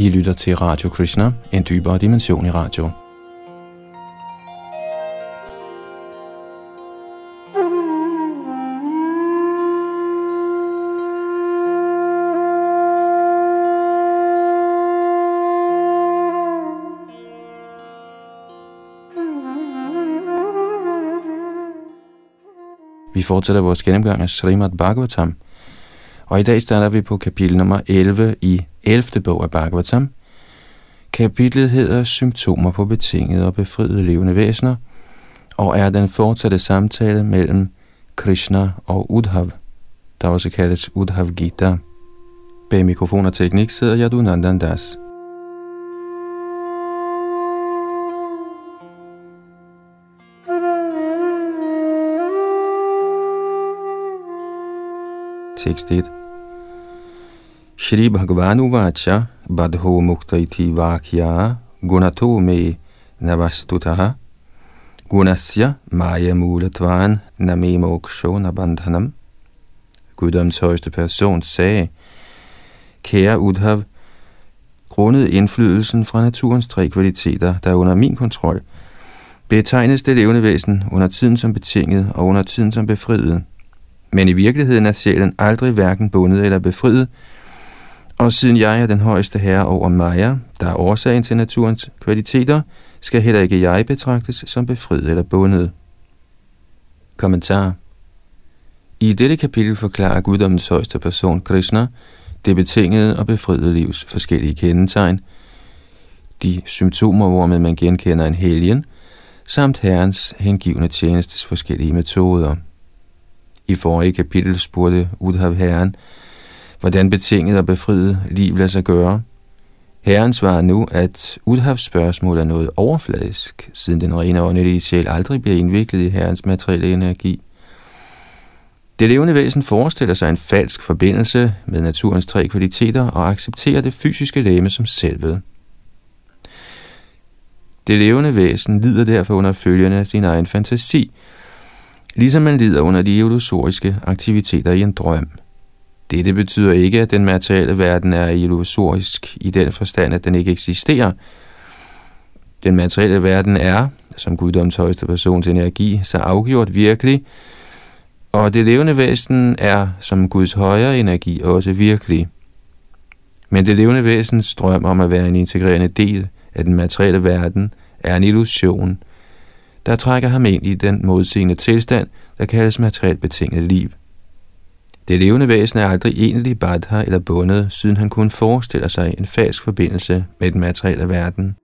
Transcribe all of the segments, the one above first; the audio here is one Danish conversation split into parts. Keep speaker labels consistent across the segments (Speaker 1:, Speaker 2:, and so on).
Speaker 1: I lytter til Radio Krishna, en dybere dimension i radio. Vi fortsætter vores gennemgang af Srimad Bhagavatam, og i dag starter vi på kapitel nummer 11 i 11. bog af Bhagavatam. Kapitlet hedder Symptomer på betingede og befriede levende væsener, og er den fortsatte samtale mellem Krishna og Udhav, der også kaldes Udhav Gita. Bag mikrofon og teknik sidder Yadunandan Das. 61. Shri Bhagavan Uvacha Badho Muktaiti Vakya Gunato Me Navastutaha Gunasya Maya Mulatvan Name Moksho Nabandhanam Guddoms højeste person sagde, Kære Udhav, grundet indflydelsen fra naturens tre kvaliteter, der er under min kontrol, betegnes det levende væsen under tiden som betinget og under tiden som befriet. Men i virkeligheden er sjælen aldrig hverken bundet eller befriet, og siden jeg er den højeste herre over Maya, der er årsagen til naturens kvaliteter, skal heller ikke jeg betragtes som befriet eller bundet. Kommentar I dette kapitel forklarer guddommens højeste person, Krishna, det betingede og befriede livs forskellige kendetegn, de symptomer, hvormed man genkender en helgen, samt herrens hengivende tjenestes forskellige metoder. I forrige kapitel spurgte Udhav herren, hvordan betinget og befriet liv lader sig gøre. Herren svarer nu, at Udhavs spørgsmål er noget overfladisk, siden den rene åndelige sjæl aldrig bliver indviklet i herrens materielle energi. Det levende væsen forestiller sig en falsk forbindelse med naturens tre kvaliteter og accepterer det fysiske læme som selvet. Det levende væsen lider derfor under følgende af sin egen fantasi, ligesom man lider under de illusoriske aktiviteter i en drøm. Dette betyder ikke, at den materielle verden er illusorisk i den forstand, at den ikke eksisterer. Den materielle verden er, som guddoms højeste persons energi, så afgjort virkelig, og det levende væsen er, som Guds højere energi, også virkelig. Men det levende væsens drøm om at være en integrerende del af den materielle verden er en illusion – der trækker ham ind i den modsigende tilstand, der kaldes materielt betinget liv. Det levende væsen er aldrig egentlig badha eller bundet, siden han kun forestiller sig en falsk forbindelse med den materielle verden.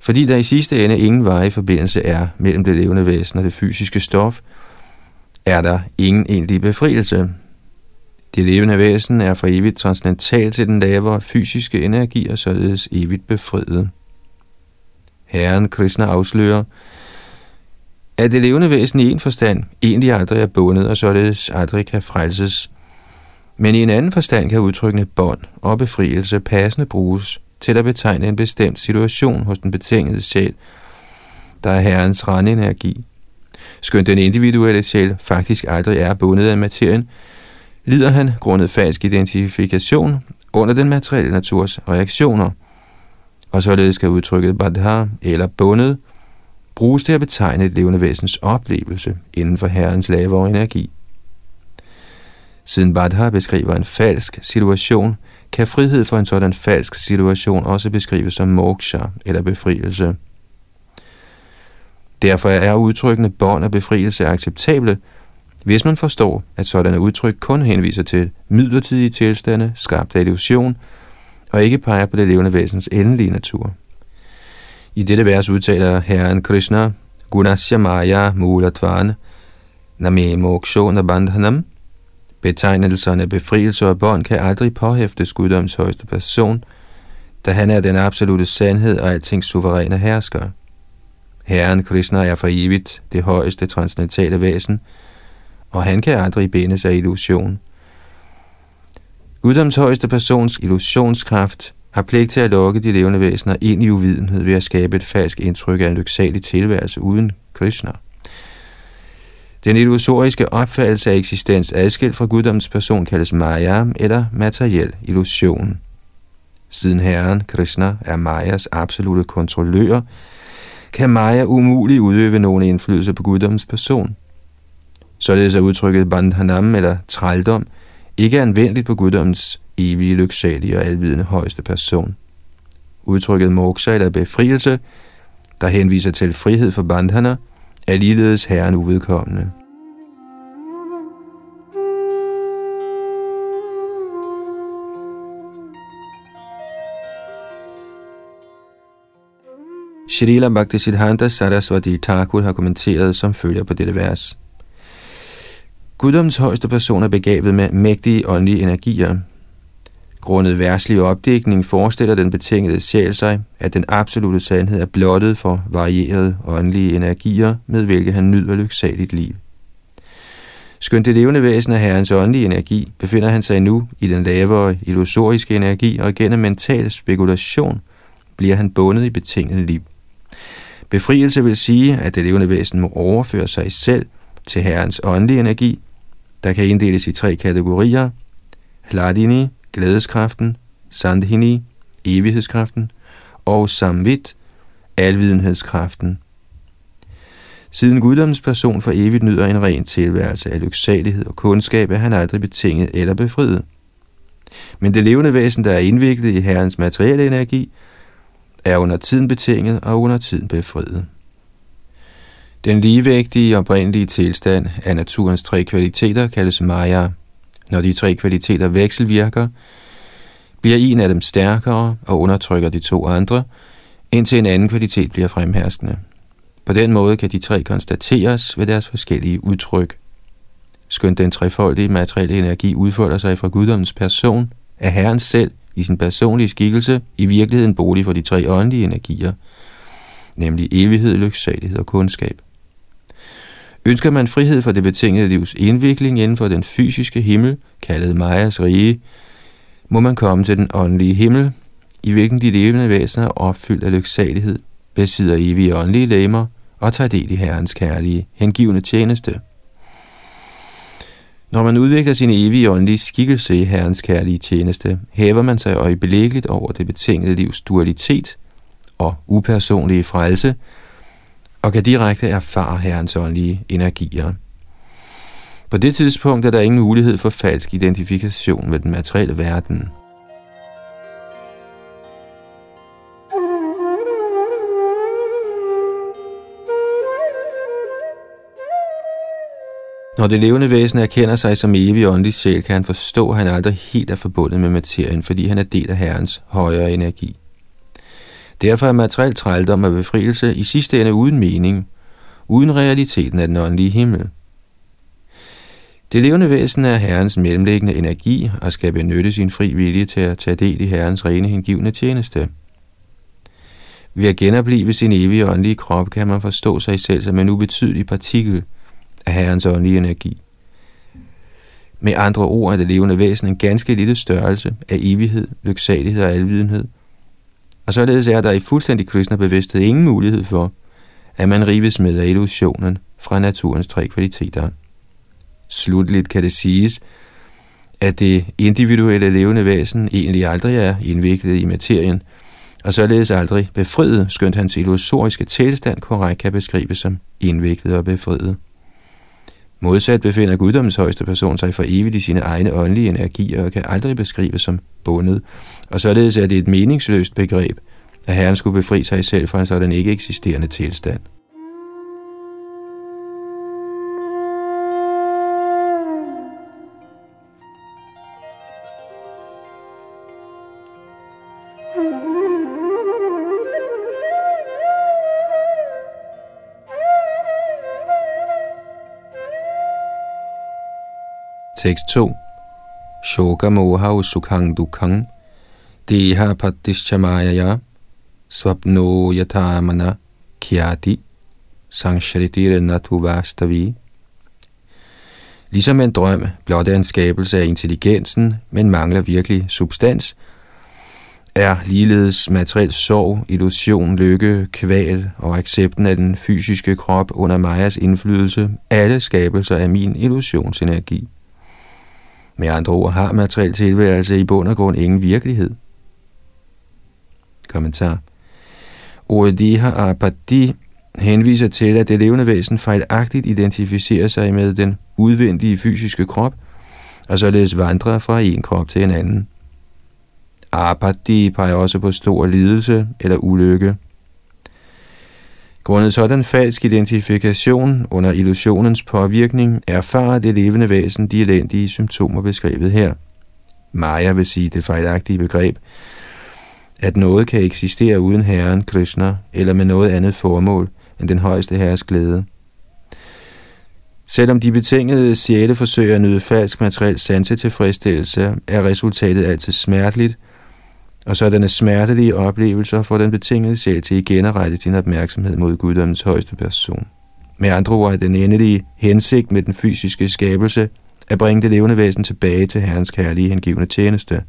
Speaker 1: Fordi der i sidste ende ingen veje forbindelse er mellem det levende væsen og det fysiske stof, er der ingen egentlig befrielse, det levende væsen er for evigt transcendental til den lavere fysiske energi og således evigt befriet. Herren Krishna afslører, at det levende væsen i en forstand egentlig aldrig er bundet og således aldrig kan frelses, men i en anden forstand kan udtrykkende bånd og befrielse passende bruges til at betegne en bestemt situation hos den betingede sjæl, der er herrens rande energi. Skønt den individuelle sjæl faktisk aldrig er bundet af materien, lider han grundet falsk identifikation under den materielle naturs reaktioner, og således skal udtrykket badha eller bundet bruges til at betegne et levende væsens oplevelse inden for herrens lavere energi. Siden Badha beskriver en falsk situation, kan frihed for en sådan falsk situation også beskrives som moksha eller befrielse. Derfor er udtrykkende bånd og befrielse acceptable, hvis man forstår, at sådanne udtryk kun henviser til midlertidige tilstande, skabt af illusion, og ikke peger på det levende væsens endelige natur. I dette vers udtaler Herren Krishna, Gunasya Maya Mulatvan, Name Mokshona Bandhanam, Betegnelserne befrielse og bånd kan aldrig påhæftes guddoms højeste person, da han er den absolute sandhed og altings suveræne hersker. Herren Krishna er for evigt det højeste transcendentale væsen, og han kan aldrig bindes af illusion. Guddoms højeste persons illusionskraft har pligt til at lokke de levende væsener ind i uvidenhed ved at skabe et falsk indtryk af en lyksalig tilværelse uden Krishna. Den illusoriske opfattelse af eksistens adskilt fra guddoms person kaldes Maya eller materiel illusion. Siden Herren, Krishna, er Mayas absolute kontrollør, kan Maya umuligt udøve nogen indflydelse på guddoms person. Således er udtrykket bandhanam eller trældom ikke anvendeligt på guddommens evige, lyksalige og alvidende højeste person. Udtrykket moksha eller befrielse, der henviser til frihed for bandhana, er ligeledes herren uvedkommende. Shrila Bhaktisiddhanta Saraswati Thakur har kommenteret som følger på dette vers. Guddoms højeste person er begavet med mægtige åndelige energier. Grundet værtslig opdækning forestiller den betingede sjæl sig, at den absolute sandhed er blottet for varierede åndelige energier, med hvilke han nyder lyksaligt liv. Skønt det levende væsen af herrens åndelige energi, befinder han sig nu i den lavere illusoriske energi, og gennem mental spekulation bliver han bundet i betinget liv. Befrielse vil sige, at det levende væsen må overføre sig selv til herrens åndelige energi, der kan inddeles i tre kategorier. Hladini, glædeskraften, Sandhini, evighedskraften, og Samvit, alvidenhedskraften. Siden guddommens person for evigt nyder en ren tilværelse af lyksalighed og kundskab, er han aldrig betinget eller befriet. Men det levende væsen, der er indviklet i herrens materielle energi, er under tiden betinget og under tiden befriet. Den ligevægtige oprindelige tilstand af naturens tre kvaliteter kaldes Maya. Når de tre kvaliteter vekselvirker, bliver en af dem stærkere og undertrykker de to andre, indtil en anden kvalitet bliver fremherskende. På den måde kan de tre konstateres ved deres forskellige udtryk. Skønt den trefoldige materielle energi udfolder sig fra guddommens person, er Herren selv i sin personlige skikkelse i virkeligheden bolig for de tre åndelige energier, nemlig evighed, lyksalighed og kundskab. Ønsker man frihed for det betingede livs indvikling inden for den fysiske himmel, kaldet Majas rige, må man komme til den åndelige himmel, i hvilken de levende væsener er opfyldt af lyksalighed, besidder evige åndelige lemmer og tager del i Herrens kærlige, hengivende tjeneste. Når man udvikler sin evige åndelige skikkelse i Herrens kærlige tjeneste, hæver man sig øjeblikkeligt over det betingede livs dualitet og upersonlige frelse, og kan direkte erfare Herrens åndelige energier. På det tidspunkt er der ingen mulighed for falsk identifikation med den materielle verden. Når det levende væsen erkender sig som evig åndelig sjæl, kan han forstå, at han aldrig helt er forbundet med materien, fordi han er del af Herrens højere energi. Derfor er materiel trældom og befrielse i sidste ende uden mening, uden realiteten af den åndelige himmel. Det levende væsen er Herrens mellemliggende energi og skal benytte sin fri vilje til at tage del i Herrens rene hengivne tjeneste. Ved at genopleve sin evige åndelige krop kan man forstå sig selv som en ubetydelig partikel af Herrens åndelige energi. Med andre ord er det levende væsen en ganske lille størrelse af evighed, lyksalighed og alvidenhed – og således er der i fuldstændig kristne bevidsthed ingen mulighed for, at man rives med af illusionen fra naturens tre kvaliteter. Slutligt kan det siges, at det individuelle levende væsen egentlig aldrig er indviklet i materien, og således aldrig befriet, skønt hans illusoriske tilstand korrekt kan beskrives som indviklet og befriet. Modsat befinder guddommens højeste person sig for evigt i sine egne åndelige energier og kan aldrig beskrives som bundet, og således er det et meningsløst begreb, at Herren skulle befri sig selv fra en sådan ikke eksisterende tilstand. Tekst 2. Shoka moha usukhang dukhang deha patischamayaya Svapno yatamana kyati sangshriti natu vastavi. Ligesom en drøm blot er en skabelse af intelligensen, men mangler virkelig substans, er ligeledes materiel sorg, illusion, lykke, kval og accepten af den fysiske krop under Majas indflydelse, alle skabelser af min illusionsenergi. Med andre ord har materiel tilværelse i bund og grund ingen virkelighed. Kommentar. Ordet diha apati henviser til, at det levende væsen fejlagtigt identificerer sig med den udvendige fysiske krop, og således vandrer fra en krop til en anden. Apati peger også på stor lidelse eller ulykke. Grundet sådan falsk identifikation under illusionens påvirkning erfarer det levende væsen de elendige symptomer beskrevet her. Maya vil sige det fejlagtige begreb, at noget kan eksistere uden Herren Krishna eller med noget andet formål end den højeste herres glæde. Selvom de betingede sjæle forsøger at nyde falsk materiel sansetilfredsstillelse, er resultatet altid smerteligt, og sådanne smertelige oplevelser får den betingede sjæl til igen at rette sin opmærksomhed mod guddommens højeste person. Med andre ord er den endelige hensigt med den fysiske skabelse at bringe det levende væsen tilbage til Herrens kærlige hengivende tjeneste.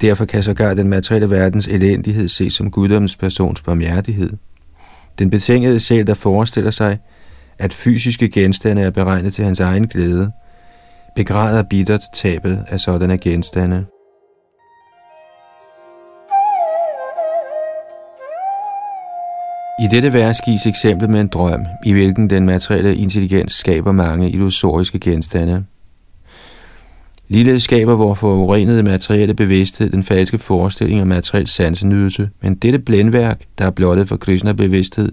Speaker 1: Derfor kan sågar den materielle verdens elendighed ses som guddommens persons barmhjertighed. Den betingede sjæl, der forestiller sig, at fysiske genstande er beregnet til hans egen glæde, begræder bittert tabet af sådanne genstande. I dette vers gives eksempel med en drøm, i hvilken den materielle intelligens skaber mange illusoriske genstande. Ligeledes skaber vores forurenede materielle bevidsthed den falske forestilling om materiel sansenydelse, men dette blændværk, der er blottet for Krishna-bevidsthed,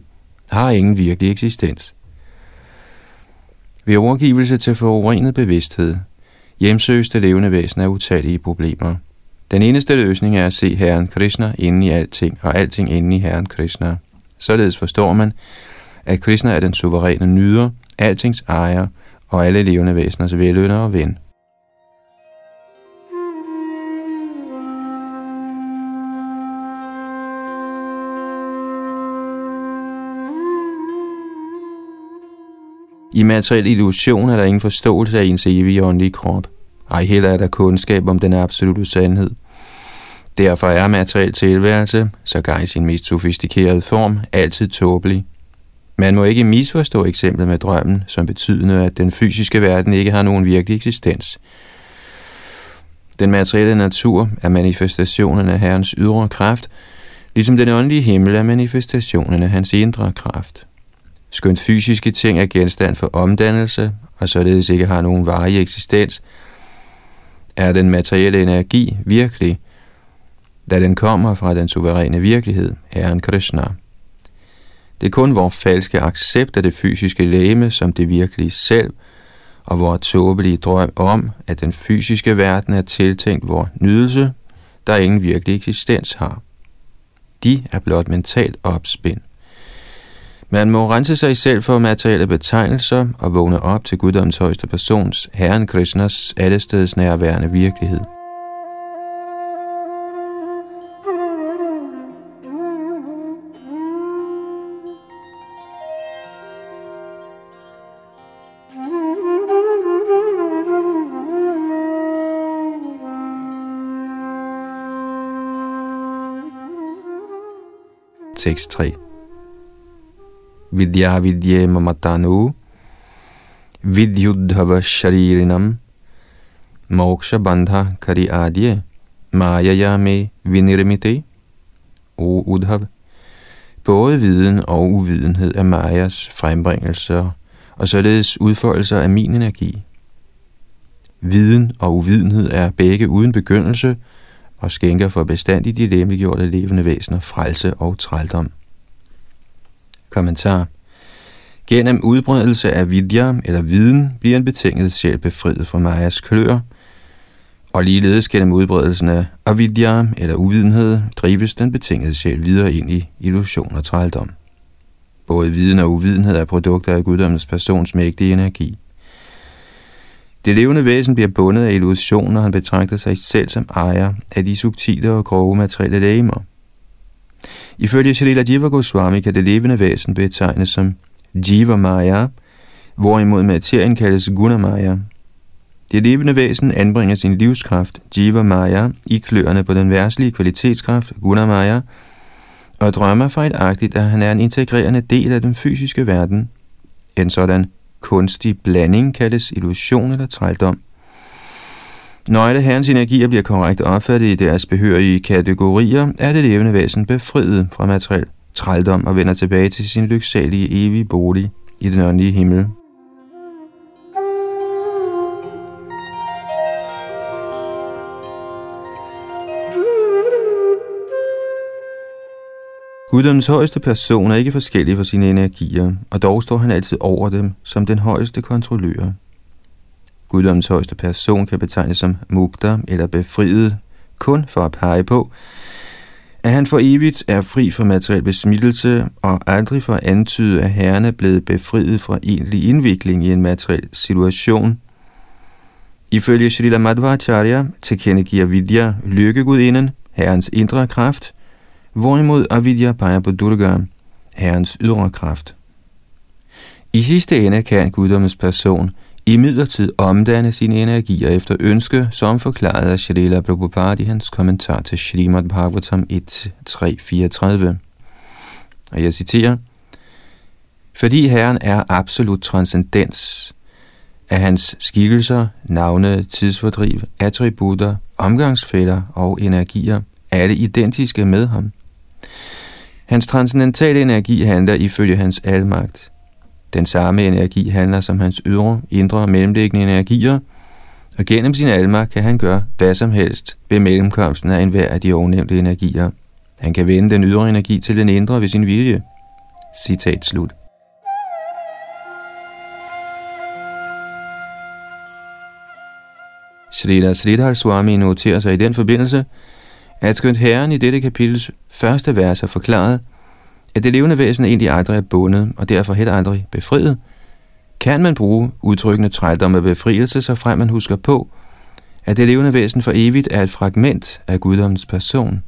Speaker 1: har ingen virkelig eksistens. Ved overgivelse til forurenet bevidsthed hjemsøges det levende væsen af utallige problemer. Den eneste løsning er at se Herren Krishna inde i alting, og alting inde i Herren Krishna. Således forstår man, at Krishna er den suveræne nyder, altings ejer og alle levende væseners velønder og ven. I materiel illusion er der ingen forståelse af ens evige åndelige krop. Ej heller er der kundskab om den absolute sandhed. Derfor er materiel tilværelse, sågar i sin mest sofistikerede form, altid tåbelig. Man må ikke misforstå eksemplet med drømmen, som betydende, at den fysiske verden ikke har nogen virkelig eksistens. Den materielle natur er manifestationen af Herrens ydre kraft, ligesom den åndelige himmel er manifestationen af hans indre kraft. Skønt fysiske ting er genstand for omdannelse, og således ikke har nogen varig eksistens, er den materielle energi virkelig, da den kommer fra den suveræne virkelighed, Herren Krishna. Det er kun vores falske accept af det fysiske læme som det virkelige selv, og vores tåbelige drøm om, at den fysiske verden er tiltænkt vores nydelse, der ingen virkelig eksistens har. De er blot mentalt opspind. Man må rense sig selv for materielle betegnelser og vågne op til guddoms højeste persons, Herren Krishnas allesteds nærværende virkelighed. Tekst 3 vidya vidye mamatanu vidyudhava sharirinam moksha bandha kari adye mayaya me vinirmite O Udhav, både viden og uvidenhed er Majas frembringelser og således udfoldelser af min energi. Viden og uvidenhed er begge uden begyndelse og skænker for bestandigt de lemmegjorte levende væsener frelse og trældom. Kommentar. Gennem udbredelse af vidya eller viden bliver en betinget sjæl befriet fra Majas klør, og ligeledes gennem udbredelsen af avidya eller uvidenhed drives den betingede sjæl videre ind i illusion og trældom. Både viden og uvidenhed er produkter af guddommens persons mægtige energi. Det levende væsen bliver bundet af illusion, når han betragter sig selv som ejer af de subtile og grove materielle lægemer. Ifølge Shalila Jiva Goswami kan det levende væsen betegnes som Jiva Maya, hvorimod materien kaldes Guna Maya. Det levende væsen anbringer sin livskraft, Jiva Maya, i kløerne på den værtslige kvalitetskraft, Guna Maya, og drømmer fejlagtigt, at han er en integrerende del af den fysiske verden. En sådan kunstig blanding kaldes illusion eller trældom. Når herrens energier bliver korrekt opfattet i deres behørige kategorier, er det levende væsen befriet fra materiel trældom og vender tilbage til sin lyksalige evige bolig i den åndelige himmel. Guddoms højeste person er ikke forskellig for sine energier, og dog står han altid over dem som den højeste kontrollør. Guddoms højeste person kan betegnes som mugter eller befriet, kun for at pege på, at han for evigt er fri fra materiel besmittelse og aldrig for at antyde, at herren er blevet befriet fra egentlig indvikling i en materiel situation. Ifølge Srila Madhvacharya tilkendegiver Vidya lykkegudinden, herrens indre kraft, hvorimod Avidya peger på Durga, herrens ydre kraft. I sidste ende kan guddommens person i midlertid omdanne sine energier efter ønske, som forklaret af Shalila Prabhupada i hans kommentar til Srimad Bhagavatam 1.3.34. Og jeg citerer, Fordi Herren er absolut transcendens, af hans skikkelser, navne, tidsfordriv, attributter, omgangsfælder og energier, alle identiske med ham. Hans transcendentale energi handler ifølge hans almagt. Den samme energi handler som hans ydre, indre og mellemliggende energier, og gennem sin almagt kan han gøre hvad som helst ved mellemkomsten af enhver af de ovennævnte energier. Han kan vende den ydre energi til den indre ved sin vilje. Citat slut. Srila Sridhar Swami noterer sig i den forbindelse, at skønt herren i dette kapitels første vers har forklaret, at det levende væsen egentlig aldrig er bundet, og derfor heller aldrig befriet, kan man bruge udtrykkende trældom af befrielse, så frem man husker på, at det levende væsen for evigt er et fragment af guddommens person.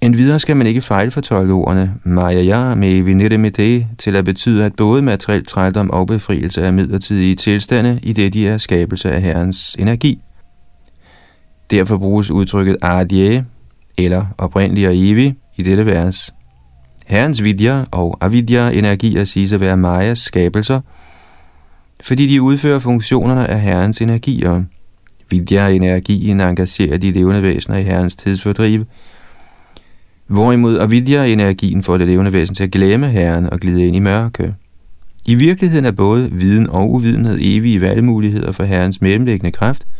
Speaker 1: En videre skal man ikke fejlfortolke ordene Maya med viniremide til at betyde, at både materiel trældom og befrielse er midlertidige tilstande, i det de er skabelse af Herrens energi. Derfor bruges udtrykket adye, eller oprindelig og evig, i dette vers. Herrens vidya og avidya energier siges at være Majas skabelser, fordi de udfører funktionerne af Herrens energier. Vidya-energien engagerer de levende væsener i Herrens tidsfordriv, hvorimod avidya-energien får det levende væsen til at glemme Herren og glide ind i mørke. I virkeligheden er både viden og uvidenhed evige valgmuligheder for Herrens mellemliggende kraft –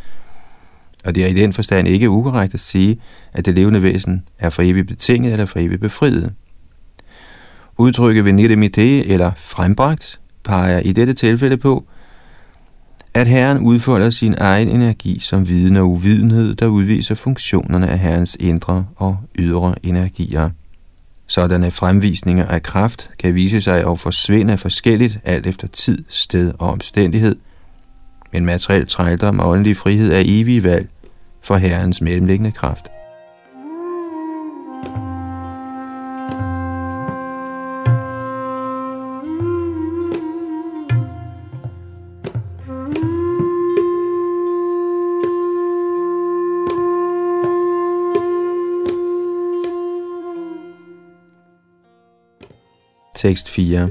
Speaker 1: og det er i den forstand ikke ukorrekt at sige, at det levende væsen er for evigt betinget eller for evigt befriet. Udtrykket ved eller frembragt peger i dette tilfælde på, at Herren udfolder sin egen energi som viden og uvidenhed, der udviser funktionerne af Herrens indre og ydre energier. Sådanne fremvisninger af kraft kan vise sig at forsvinde forskelligt alt efter tid, sted og omstændighed – men materiel trældom og åndelig frihed er evige valg for Herrens mellemliggende kraft. Tekst 4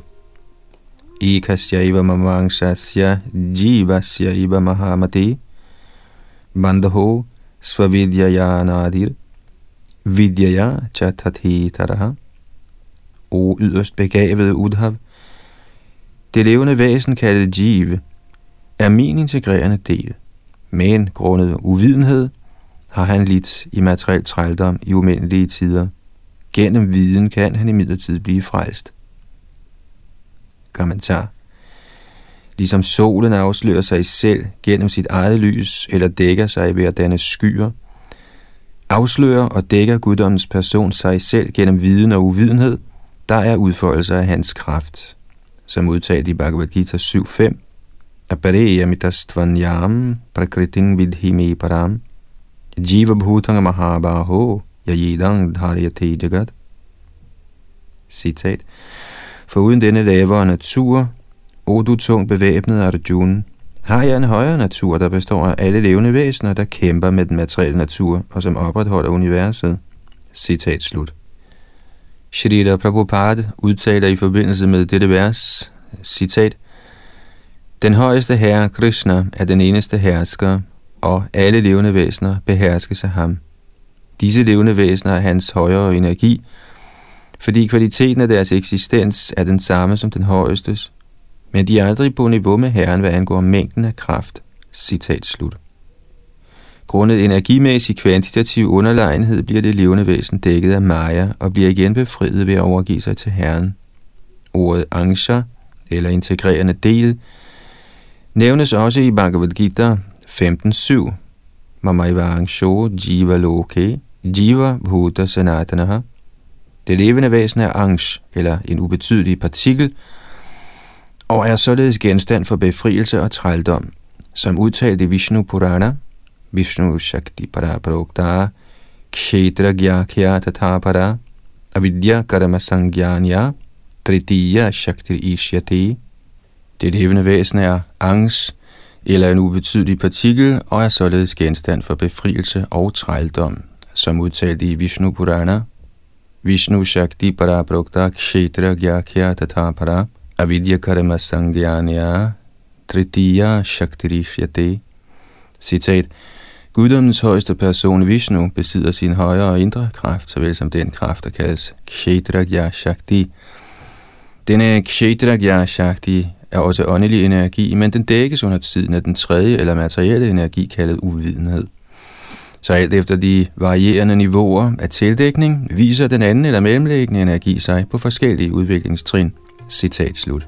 Speaker 1: ekasyaiva mamangshasya jivasya iva mahamati bandho svavidyayanadir vidyaya taraha O yderst begavede Udhav, det levende væsen kaldet Jive, er min integrerende del, men grundet uvidenhed har han lidt i materiel trældom i umindelige tider. Gennem viden kan han imidlertid blive frelst. Kommentar. Ligesom solen afslører sig selv gennem sit eget lys, eller dækker sig ved at danne skyer, afslører og dækker guddommens person sig selv gennem viden og uvidenhed, der er udfoldelse af hans kraft. Som udtalt i Bhagavad Gita 7.5, Apareya mitastvanyam prakriting vidhime param jiva bhutanga mahabaho yajidang dharyate jagat. Citat. For uden denne lavere natur, o du tung bevæbnet Arjuna, Har jeg en højere natur, der består af alle levende væsener, der kæmper med den materielle natur og som opretholder universet? Citat slut. Shrita Prabhupada udtaler i forbindelse med dette vers, citat, Den højeste herre Krishna er den eneste hersker, og alle levende væsener beherskes af ham. Disse levende væsener er hans højere energi, fordi kvaliteten af deres eksistens er den samme som den højestes, men de er aldrig på niveau med Herren, hvad angår mængden af kraft. Citat slut. Grundet energimæssig kvantitativ underlegenhed bliver det levende væsen dækket af Maya og bliver igen befriet ved at overgive sig til Herren. Ordet angsha, eller integrerende del, nævnes også i Bhagavad Gita 15.7. Mamaiva angsho jiva loke, jiva bhuta sanatanaha. Det levende væsen er angst, eller en ubetydelig partikel, og er således genstand for befrielse og trældom, som udtalt i Vishnu Purana, Vishnu Shakti Paraprokta, Kshetra Gyakya Tatapara, Avidya Karma Sangyanya, Tritiya Shakti Ishyati. Det levende væsen er angst, eller en ubetydelig partikel, og er således genstand for befrielse og trældom, som udtalt i Vishnu Purana, Vishnu Shakti Para Prokta Kshetra Gyakya Tatapara, Avidya Karma Sangyanya Tritiya Shaktirishyate. Citat. Guddommens højeste person Vishnu besidder sin højere og indre kraft, såvel som den kraft, der kaldes Kshetragya Shakti. Denne Kshetragya Shakti er også åndelig energi, men den dækkes under tiden af den tredje eller materielle energi kaldet uvidenhed. Så alt efter de varierende niveauer af tildækning, viser den anden eller mellemlæggende energi sig på forskellige udviklingstrin. Citat slut.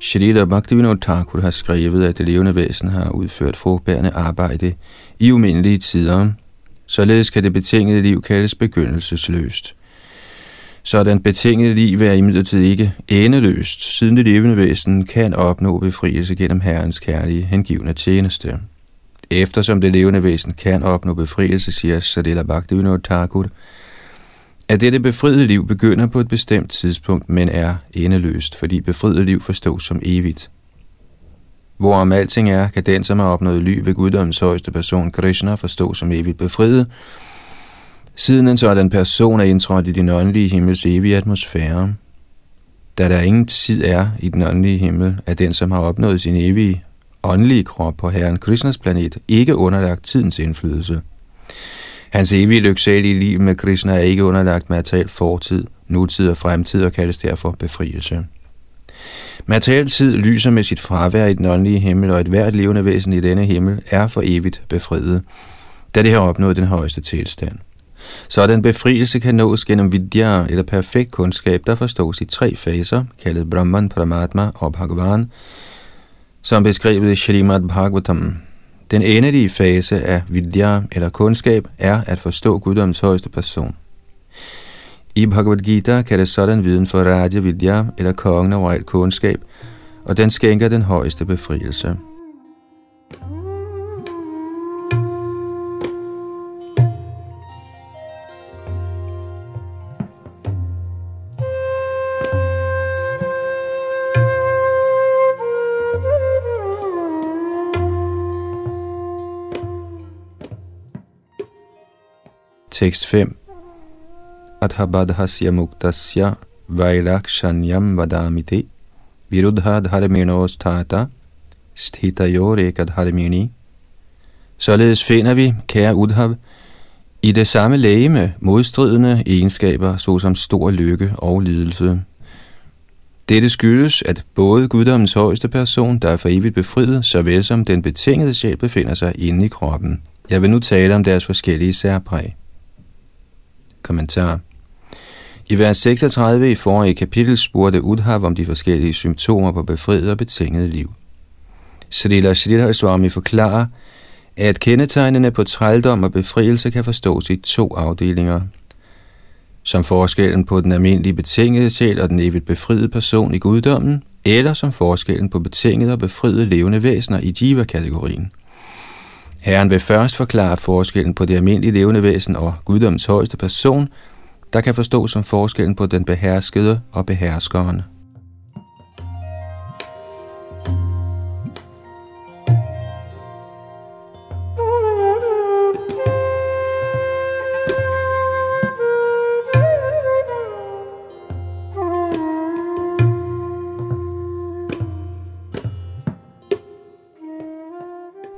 Speaker 1: Shrita Bhaktivinoda Thakur har skrevet, at det levende væsen har udført frugtbærende arbejde i umindelige tider. Således kan det betingede liv kaldes begyndelsesløst. Sådan betinget liv er imidlertid ikke endeløst, siden det levende væsen kan opnå befrielse gennem Herrens kærlige hengivne tjeneste. Eftersom det levende væsen kan opnå befrielse, siger Sadila Bhaktivinoda Thakur, at dette befriede liv begynder på et bestemt tidspunkt, men er endeløst, fordi befriet liv forstås som evigt. Hvorom alting er, kan den, som har opnået ly ved guddommens højeste person, Krishna, forstå som evigt befriet, siden en sådan person er indtrådt i den åndelige himmels evige atmosfære. Da der ingen tid er i den åndelige himmel, er den, som har opnået sin evige åndelige krop på Herren Krishnas planet, ikke underlagt tidens indflydelse. Hans evige lyksalige liv med Krishna er ikke underlagt materiel fortid, nutid og fremtid og kaldes derfor befrielse. Materiel tid lyser med sit fravær i den åndelige himmel, og et hvert levende væsen i denne himmel er for evigt befriet, da det har opnået den højeste tilstand. Så den befrielse kan nås gennem vidya eller perfekt kundskab, der forstås i tre faser, kaldet Brahman, Paramatma og Bhagavan, som beskrevet i Srimad Bhagavatam. Den endelige fase af vidya eller kundskab er at forstå guddoms højeste person. I Bhagavad Gita kan det sådan viden for Raja Vidya eller kongen over alt kundskab, og den skænker den højeste befrielse. Tekst 5 Adhabadhasya muktasya vailakshanyam vadamite viruddha dharminosthata sthitayor dharmini Således finder vi, kære Udhav, i det samme lægeme modstridende egenskaber, såsom stor lykke og lidelse. Dette skyldes, at både guddommens højeste person, der er for evigt befriet, såvel som den betingede sjæl befinder sig inde i kroppen. Jeg vil nu tale om deres forskellige særpræg. Kommentar. I vers 36 i forrige kapitel spurgte Udhav om de forskellige symptomer på befriet og betinget liv. Srila Sridhar Swami forklarer, at kendetegnene på trældom og befrielse kan forstås i to afdelinger. Som forskellen på den almindelige betingede sjæl og den evigt befriede person i guddommen, eller som forskellen på betingede og befriede levende væsener i jiva-kategorien. Herren vil først forklare forskellen på det almindelige levende væsen og guddoms højeste person, der kan forstås som forskellen på den beherskede og beherskeren.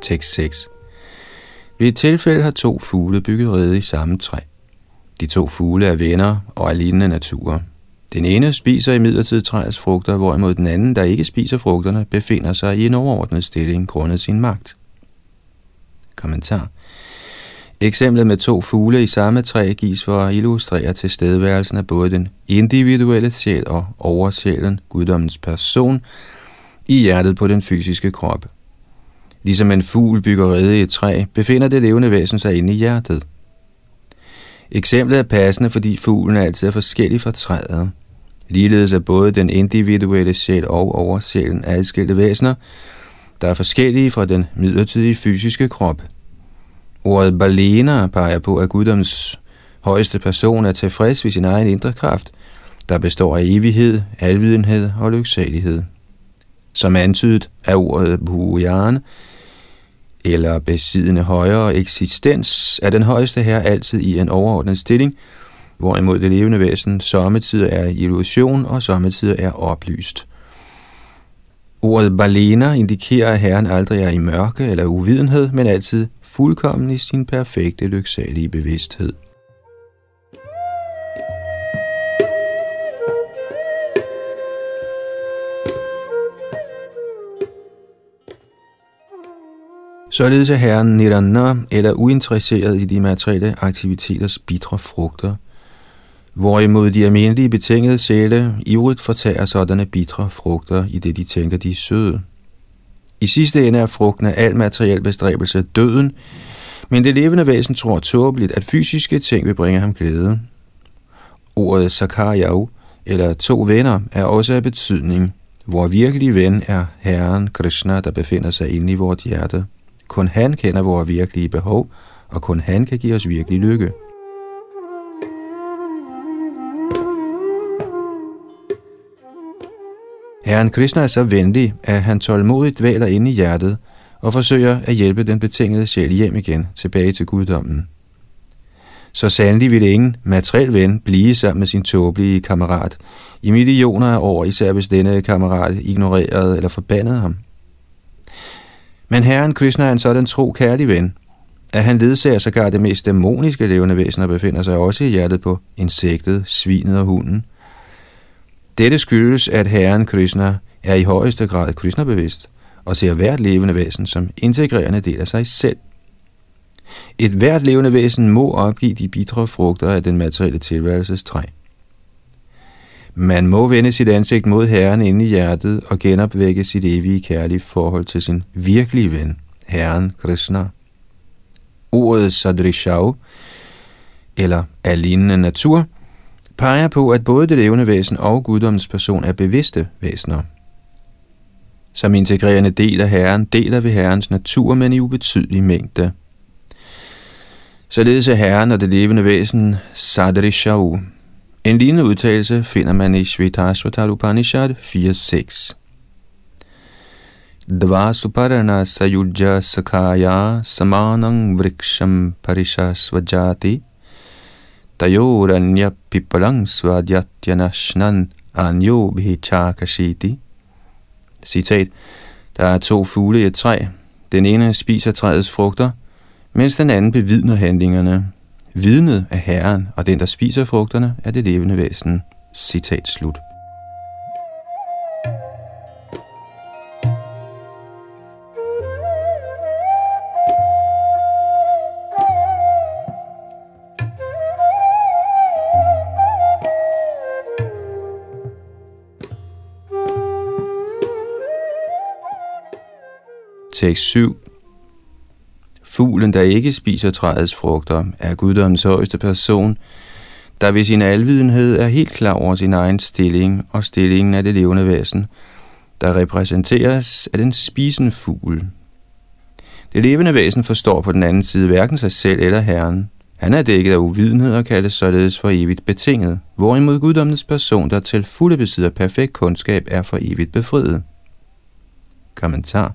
Speaker 1: Tekst 6 ved et tilfælde har to fugle bygget rede i samme træ. De to fugle er venner og er lignende natur. Den ene spiser i midlertid træets frugter, hvorimod den anden, der ikke spiser frugterne, befinder sig i en overordnet stilling grundet sin magt. Kommentar Eksemplet med to fugle i samme træ gives for at illustrere tilstedeværelsen af både den individuelle sjæl og oversjælen, guddommens person, i hjertet på den fysiske krop. Ligesom en fugl bygger rede i et træ, befinder det levende væsen sig inde i hjertet. Eksemplet er passende, fordi fuglen altid er forskellig fra træet. Ligeledes er både den individuelle sjæl og oversjælen adskilte væsener, der er forskellige fra den midlertidige fysiske krop. Ordet balena peger på, at guddoms højeste person er tilfreds ved sin egen indre kraft, der består af evighed, alvidenhed og lyksalighed. Som antydet er ordet Bhujan, eller besiddende højere eksistens, er den højeste her altid i en overordnet stilling, hvorimod det levende væsen sommetider er illusion og sommetider er oplyst. Ordet balena indikerer, at Herren aldrig er i mørke eller uvidenhed, men altid fuldkommen i sin perfekte lyksalige bevidsthed. Således er herren Nirana eller uinteresseret i de materielle aktiviteters bitre frugter, hvorimod de almindelige betingede sjæle ivrigt fortager sådanne bitre frugter, i det de tænker, de er søde. I sidste ende er frugten af al materiel bestræbelse døden, men det levende væsen tror tåbeligt, at fysiske ting vil bringe ham glæde. Ordet Sakaryav, eller to venner, er også af betydning. Hvor virkelig ven er Herren Krishna, der befinder sig inde i vort hjerte. Kun han kender vores virkelige behov, og kun han kan give os virkelig lykke. Herren Krishna er så venlig, at han tålmodigt dvæler inde i hjertet og forsøger at hjælpe den betingede sjæl hjem igen tilbage til guddommen. Så sandelig ville ingen materiel ven blive sammen med sin tåbelige kammerat i millioner af år, især hvis denne kammerat ignorerede eller forbandede ham. Men Herren Krishna er en sådan tro kærlig ven, at han ledsager sågar det mest dæmoniske levende væsen og befinder sig også i hjertet på insektet, svinet og hunden. Dette skyldes, at Herren Krishna er i højeste grad Krishna-bevidst og ser hvert levende væsen som integrerende del af sig selv. Et hvert levende væsen må opgive de bitre frugter af den materielle tilværelses træ. Man må vende sit ansigt mod Herren inde i hjertet og genopvække sit evige kærlige forhold til sin virkelige ven, Herren Krishna. Ordet Sadrishav, eller alignende natur, peger på, at både det levende væsen og guddommens person er bevidste væsener. Som integrerende del af Herren deler vi Herrens natur, men i ubetydelig mængde. Således er Herren og det levende væsen Sadrishav, en lignende udtalelse finder man i Shvetashvatar Upanishad 4.6. Dva suparana sayuja sakaya samanang vriksham parishasvajati tayoranya pipalang svadhyatyanashnan anyo bhichakashiti. Citat. Der er to fugle i et træ. Den ene spiser træets frugter, mens den anden bevidner handlingerne. Vidnet af Herren, og den, der spiser frugterne, er det levende væsen. Citat slut. Tekst 7 Fuglen, der ikke spiser træets frugter, er guddommens højeste person, der ved sin alvidenhed er helt klar over sin egen stilling og stillingen af det levende væsen, der repræsenteres af den spisende fugl. Det levende væsen forstår på den anden side hverken sig selv eller Herren. Han er dækket af uvidenhed og kaldes således for evigt betinget, hvorimod guddommens person, der til fulde besidder perfekt kundskab, er for evigt befriet. Kommentar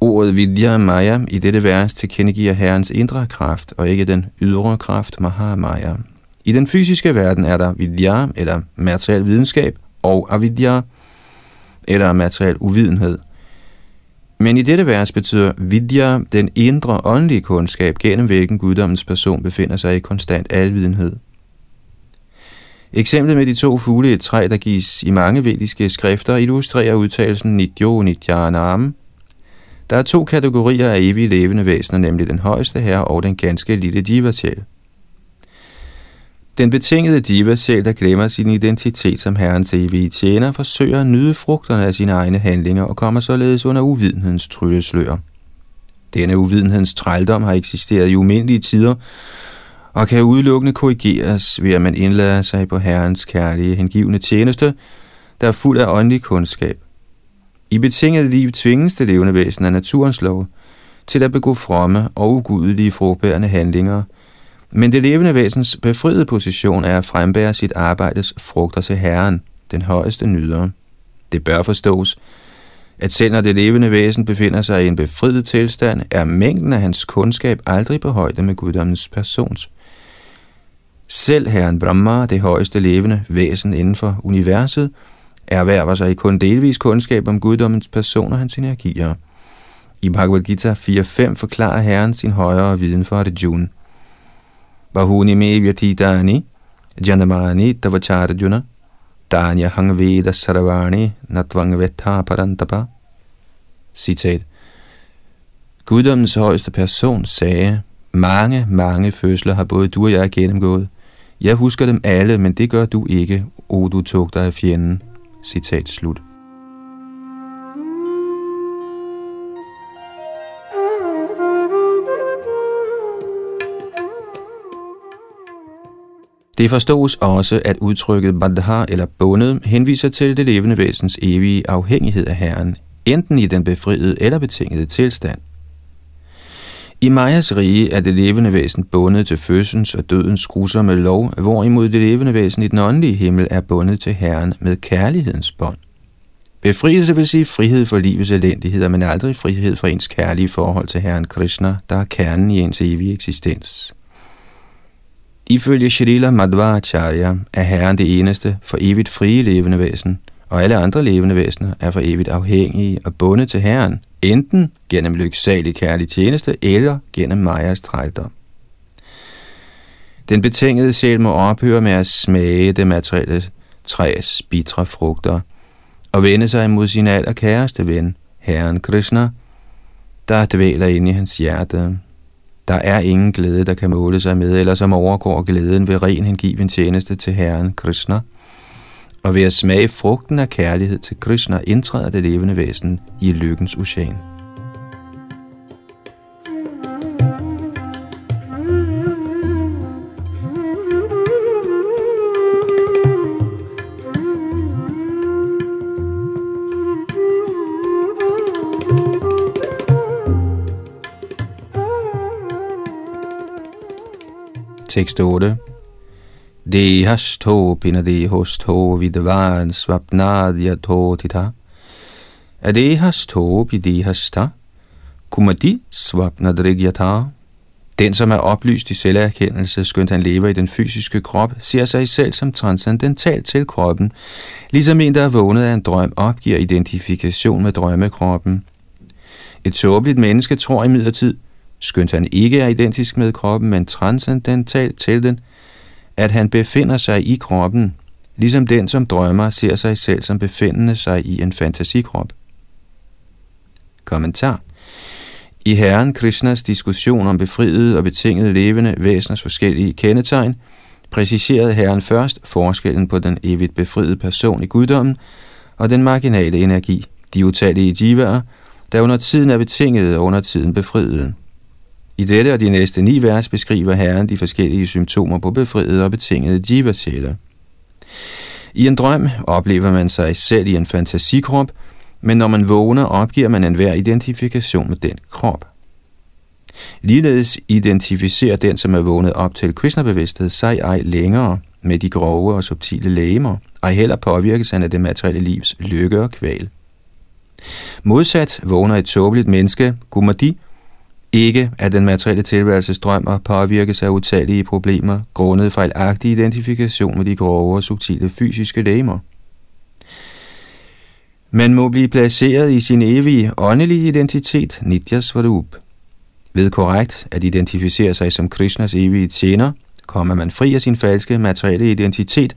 Speaker 1: Ordet vidya maya i dette vers tilkendegiver herrens indre kraft, og ikke den ydre kraft mahamaya. I den fysiske verden er der vidya, eller materiel videnskab, og avidya, eller materiel uvidenhed. Men i dette vers betyder vidya den indre åndelige kundskab, gennem hvilken guddommens person befinder sig i konstant alvidenhed. Eksemplet med de to fugle i et træ, der gives i mange vediske skrifter, illustrerer udtalelsen Nidyo Nityanam. Der er to kategorier af evige levende væsener, nemlig den højeste herre og den ganske lille divasjæl. Den betingede diva der glemmer sin identitet som herrens evige tjener, forsøger at nyde frugterne af sine egne handlinger og kommer således under uvidenhedens trylleslør. Denne uvidenhedens trældom har eksisteret i umindelige tider, og kan udelukkende korrigeres ved at man indlader sig på Herrens kærlige hengivende tjeneste, der er fuld af åndelig kundskab. I betinget liv tvinges det levende væsen af naturens lov til at begå fromme og ugudelige frugtbærende handlinger – men det levende væsens befriede position er at frembære sit arbejdes frugter til Herren, den højeste nyder. Det bør forstås, at selv når det levende væsen befinder sig i en befriet tilstand, er mængden af hans kundskab aldrig på højde med guddommens persons. Selv Herren Brahma, det højeste levende væsen inden for universet, erhverver sig i kun delvis kundskab om guddommens person og hans energier. I Bhagavad Gita 4.5 forklarer Herren sin højere viden for Arjuna. Bahuni me vyatitani janamani tavacharjuna danya hangveda saravani natvang vetha parantapa. Citat. Guddommens højeste person sagde, mange, mange fødsler har både du og jeg gennemgået. Jeg husker dem alle, men det gør du ikke, o du tugter af fjenden. Citat slut. Det forstås også, at udtrykket bandha eller bundet henviser til det levende væsens evige afhængighed af Herren, enten i den befriede eller betingede tilstand. I Majas rige er det levende væsen bundet til fødsens og dødens grusomme lov, hvorimod det levende væsen i den åndelige himmel er bundet til Herren med kærlighedens bånd. Befrielse vil sige frihed for livets elendigheder, men aldrig frihed fra ens kærlige forhold til Herren Krishna, der er kernen i ens evige eksistens. Ifølge Shrila Madhvacharya er Herren det eneste for evigt frie levende væsen, og alle andre levende væsener er for evigt afhængige og bundet til Herren, enten gennem lyksalig kærlig tjeneste eller gennem Majas trældom. Den betingede sjæl må ophøre med at smage det materielle træs bitre frugter og vende sig imod sin allerkæreste ven, Herren Krishna, der dvæler inde i hans hjerte. Der er ingen glæde, der kan måle sig med, eller som overgår glæden ved ren hengiven tjeneste til Herren Krishna. Og ved at smage frugten af kærlighed til Krishna, indtræder det levende væsen i lykkens ocean. Tekst 8. Dehasto pinadehosto vidvan svapnadya totita. Adehasto pidehasta kumadi svapnadrigyata. Den, som er oplyst i selverkendelse, skønt han lever i den fysiske krop, ser sig selv som transcendental til kroppen, ligesom en, der er vågnet af en drøm, opgiver identifikation med drømmekroppen. Et tåbeligt menneske tror imidlertid, skønt han ikke er identisk med kroppen, men transcendental til den, at han befinder sig i kroppen, ligesom den, som drømmer, ser sig selv som befindende sig i en fantasikrop. Kommentar I Herren Krishnas diskussion om befriede og betingede levende væseners forskellige kendetegn, præciserede Herren først forskellen på den evigt befriede person i guddommen og den marginale energi, de utallige jivaer, der under tiden er betingede og under tiden befriede. I dette og de næste ni vers beskriver Herren de forskellige symptomer på befriede og betingede jiva I en drøm oplever man sig selv i en fantasikrop, men når man vågner, opgiver man enhver identifikation med den krop. Ligeledes identificerer den, som er vågnet op til Krishna-bevidsthed, sig ej længere med de grove og subtile lægemer, ej heller påvirkes han af det materielle livs lykke og kval. Modsat vågner et tåbeligt menneske, Gumadi, ikke af den materielle tilværelses drøm og påvirkes af utallige problemer, grundet fejlagtig identifikation med de grove og subtile fysiske lægemer. Man må blive placeret i sin evige åndelige identitet, Nitya Svarup. Ved korrekt at identificere sig som Krishnas evige tjener, kommer man fri af sin falske materielle identitet,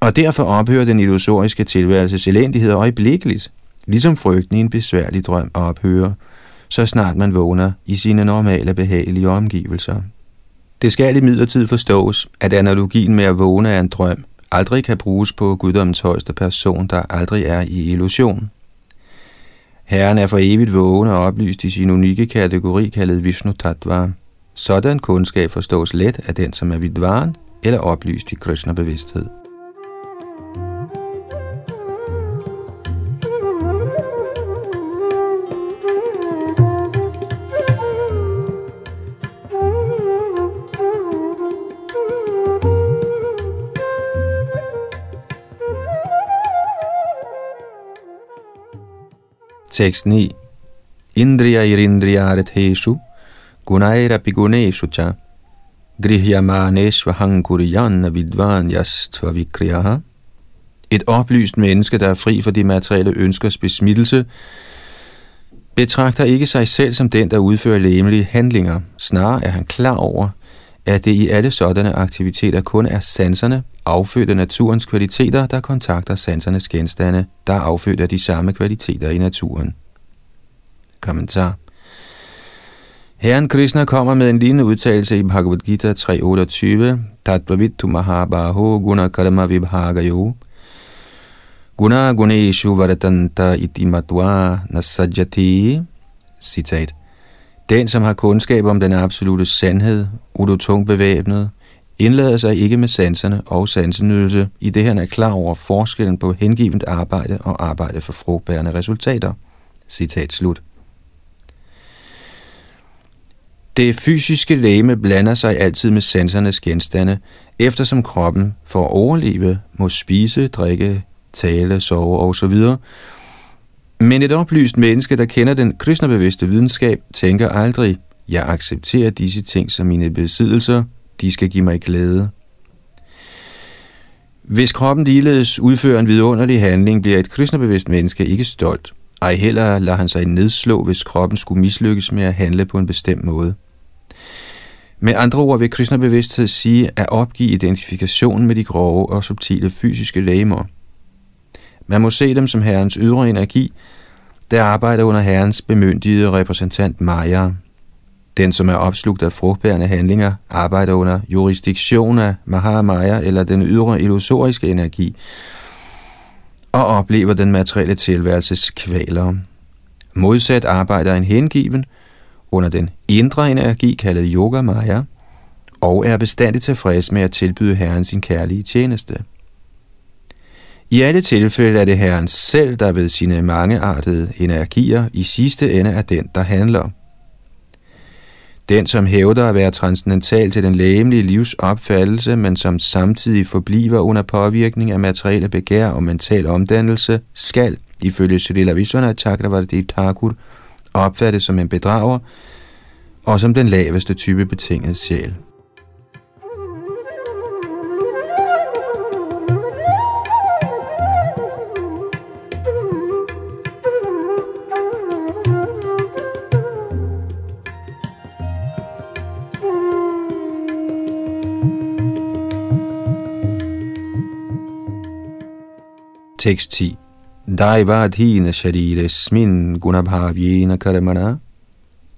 Speaker 1: og derfor ophører den illusoriske tilværelses elendighed øjeblikkeligt, ligesom frygten i en besværlig drøm ophører, så snart man vågner i sine normale behagelige omgivelser. Det skal i midlertid forstås, at analogien med at vågne er en drøm, aldrig kan bruges på guddommens højeste person, der aldrig er i illusion. Herren er for evigt vågen og oplyst i sin unikke kategori kaldet Vishnu Tattva. Sådan kundskab forstås let af den, som er vidvaren eller oplyst i Krishna-bevidsthed. Tekst 9. Indriya irindriyareteshu gunaira guneshu cha grihyamanesva kuriyan vidvan yastva vikriyaha. Et oplyst menneske, der er fri for de materielle ønskers besmittelse, betragter ikke sig selv som den, der udfører læmelige handlinger. Snarere er han klar over, at det i alle sådanne aktiviteter kun er sanserne, affødt af naturens kvaliteter, der kontakter sansernes genstande, der er affødt af de samme kvaliteter i naturen. Kommentar. Herren Krishna kommer med en lignende udtalelse i Bhagavad Gita 3.28, Tatvavitu Mahabaho Guna Karma Vibhagayo. Guna Guneshu Varatanta Iti Matva Nasajati. Citat. Den, som har kundskab om den absolute sandhed, udotung bevæbnet, indlader sig ikke med sanserne og sansenydelse, i det han er klar over forskellen på hengivent arbejde og arbejde for frugtbærende resultater. Citat slut. Det fysiske læme blander sig altid med sansernes genstande, eftersom kroppen for at overleve må spise, drikke, tale, sove osv., men et oplyst menneske, der kender den kristnebevidste videnskab, tænker aldrig, jeg accepterer disse ting som mine besiddelser, de skal give mig glæde. Hvis kroppen ligeledes udfører en vidunderlig handling, bliver et kristnebevidst menneske ikke stolt. Ej heller lader han sig nedslå, hvis kroppen skulle mislykkes med at handle på en bestemt måde. Med andre ord vil kristnebevidsthed sige at opgive identifikationen med de grove og subtile fysiske lægemer. Man må se dem som herrens ydre energi, der arbejder under herrens bemyndigede repræsentant Maya. Den, som er opslugt af frugtbærende handlinger, arbejder under jurisdiktion af Mahamaya eller den ydre illusoriske energi, og oplever den materielle tilværelses kvaler. Modsat arbejder en hengiven under den indre energi kaldet Yoga Maya, og er bestandigt tilfreds med at tilbyde Herren sin kærlige tjeneste. I alle tilfælde er det Herren selv, der ved sine mangeartede energier i sidste ende er den, der handler. Den, som hævder at være transcendental til den lægemlige livs opfattelse, men som samtidig forbliver under påvirkning af materielle begær og mental omdannelse, skal, ifølge Siddhila Vishwanath Chakravarti Thakur, opfattes som en bedrager og som den laveste type betinget sjæl. Tekst 10. Daivadhina shariresmin gunabhavyena karmana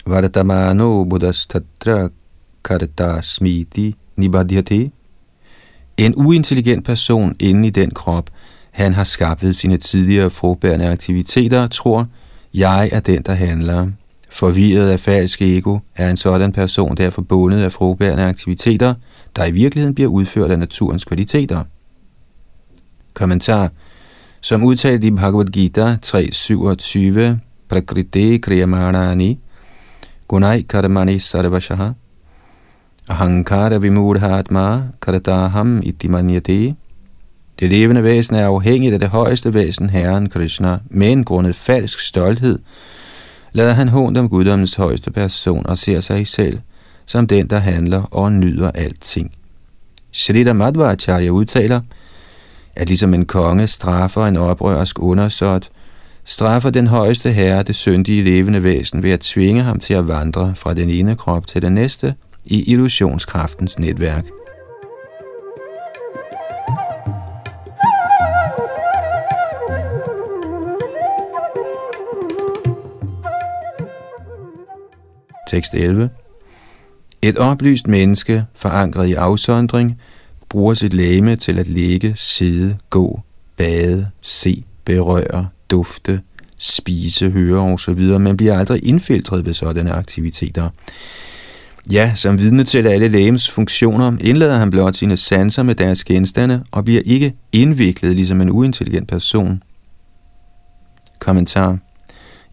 Speaker 1: vartamano buddhastatra karta smiti nibadhyate. En uintelligent person inde i den krop, han har skabt ved sine tidligere frugtbærende aktiviteter, tror, jeg er den, der handler. Forvirret af falsk ego er en sådan person derfor bundet af frugtbærende aktiviteter, der i virkeligheden bliver udført af naturens kvaliteter. Kommentar som udtalt i Bhagavad Gita 3.27, Prakriti Kriyamanani, Gunai Karmani Sarvashaha, Ahankara Vimudhatma Karataham Itimanyate. Det levende væsen er afhængigt af det højeste væsen, Herren Krishna, men grundet falsk stolthed, lader han hånd om guddommens højeste person og ser sig selv som den, der handler og nyder alting. Shrita Madhvacharya udtaler, at ligesom en konge straffer en oprørsk undersåt, straffer den højeste herre det syndige levende væsen ved at tvinge ham til at vandre fra den ene krop til den næste i illusionskraftens netværk. Tekst 11. Et oplyst menneske, forankret i afsondring, bruger sit læme til at ligge, sidde, gå, bade, se, berøre, dufte, spise, høre osv., men bliver aldrig indfiltret ved sådanne aktiviteter. Ja, som vidne til alle lægens funktioner, indlader han blot sine sanser med deres genstande og bliver ikke indviklet ligesom en uintelligent person. Kommentar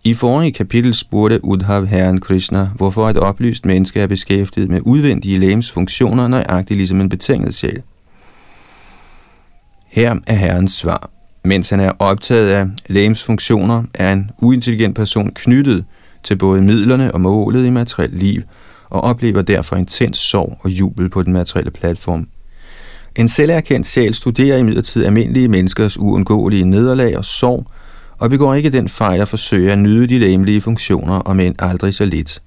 Speaker 1: i forrige kapitel spurgte Udhav herren Krishna, hvorfor et oplyst menneske er beskæftiget med udvendige lægens funktioner, nøjagtigt ligesom en betinget sjæl. Her er herrens svar. Mens han er optaget af lægens funktioner, er en uintelligent person knyttet til både midlerne og målet i materielt liv, og oplever derfor intens sorg og jubel på den materielle platform. En selverkendt sjæl studerer imidlertid almindelige menneskers uundgåelige nederlag og sorg, og begår ikke den fejl at forsøge at nyde de læmelige funktioner, om end aldrig så lidt.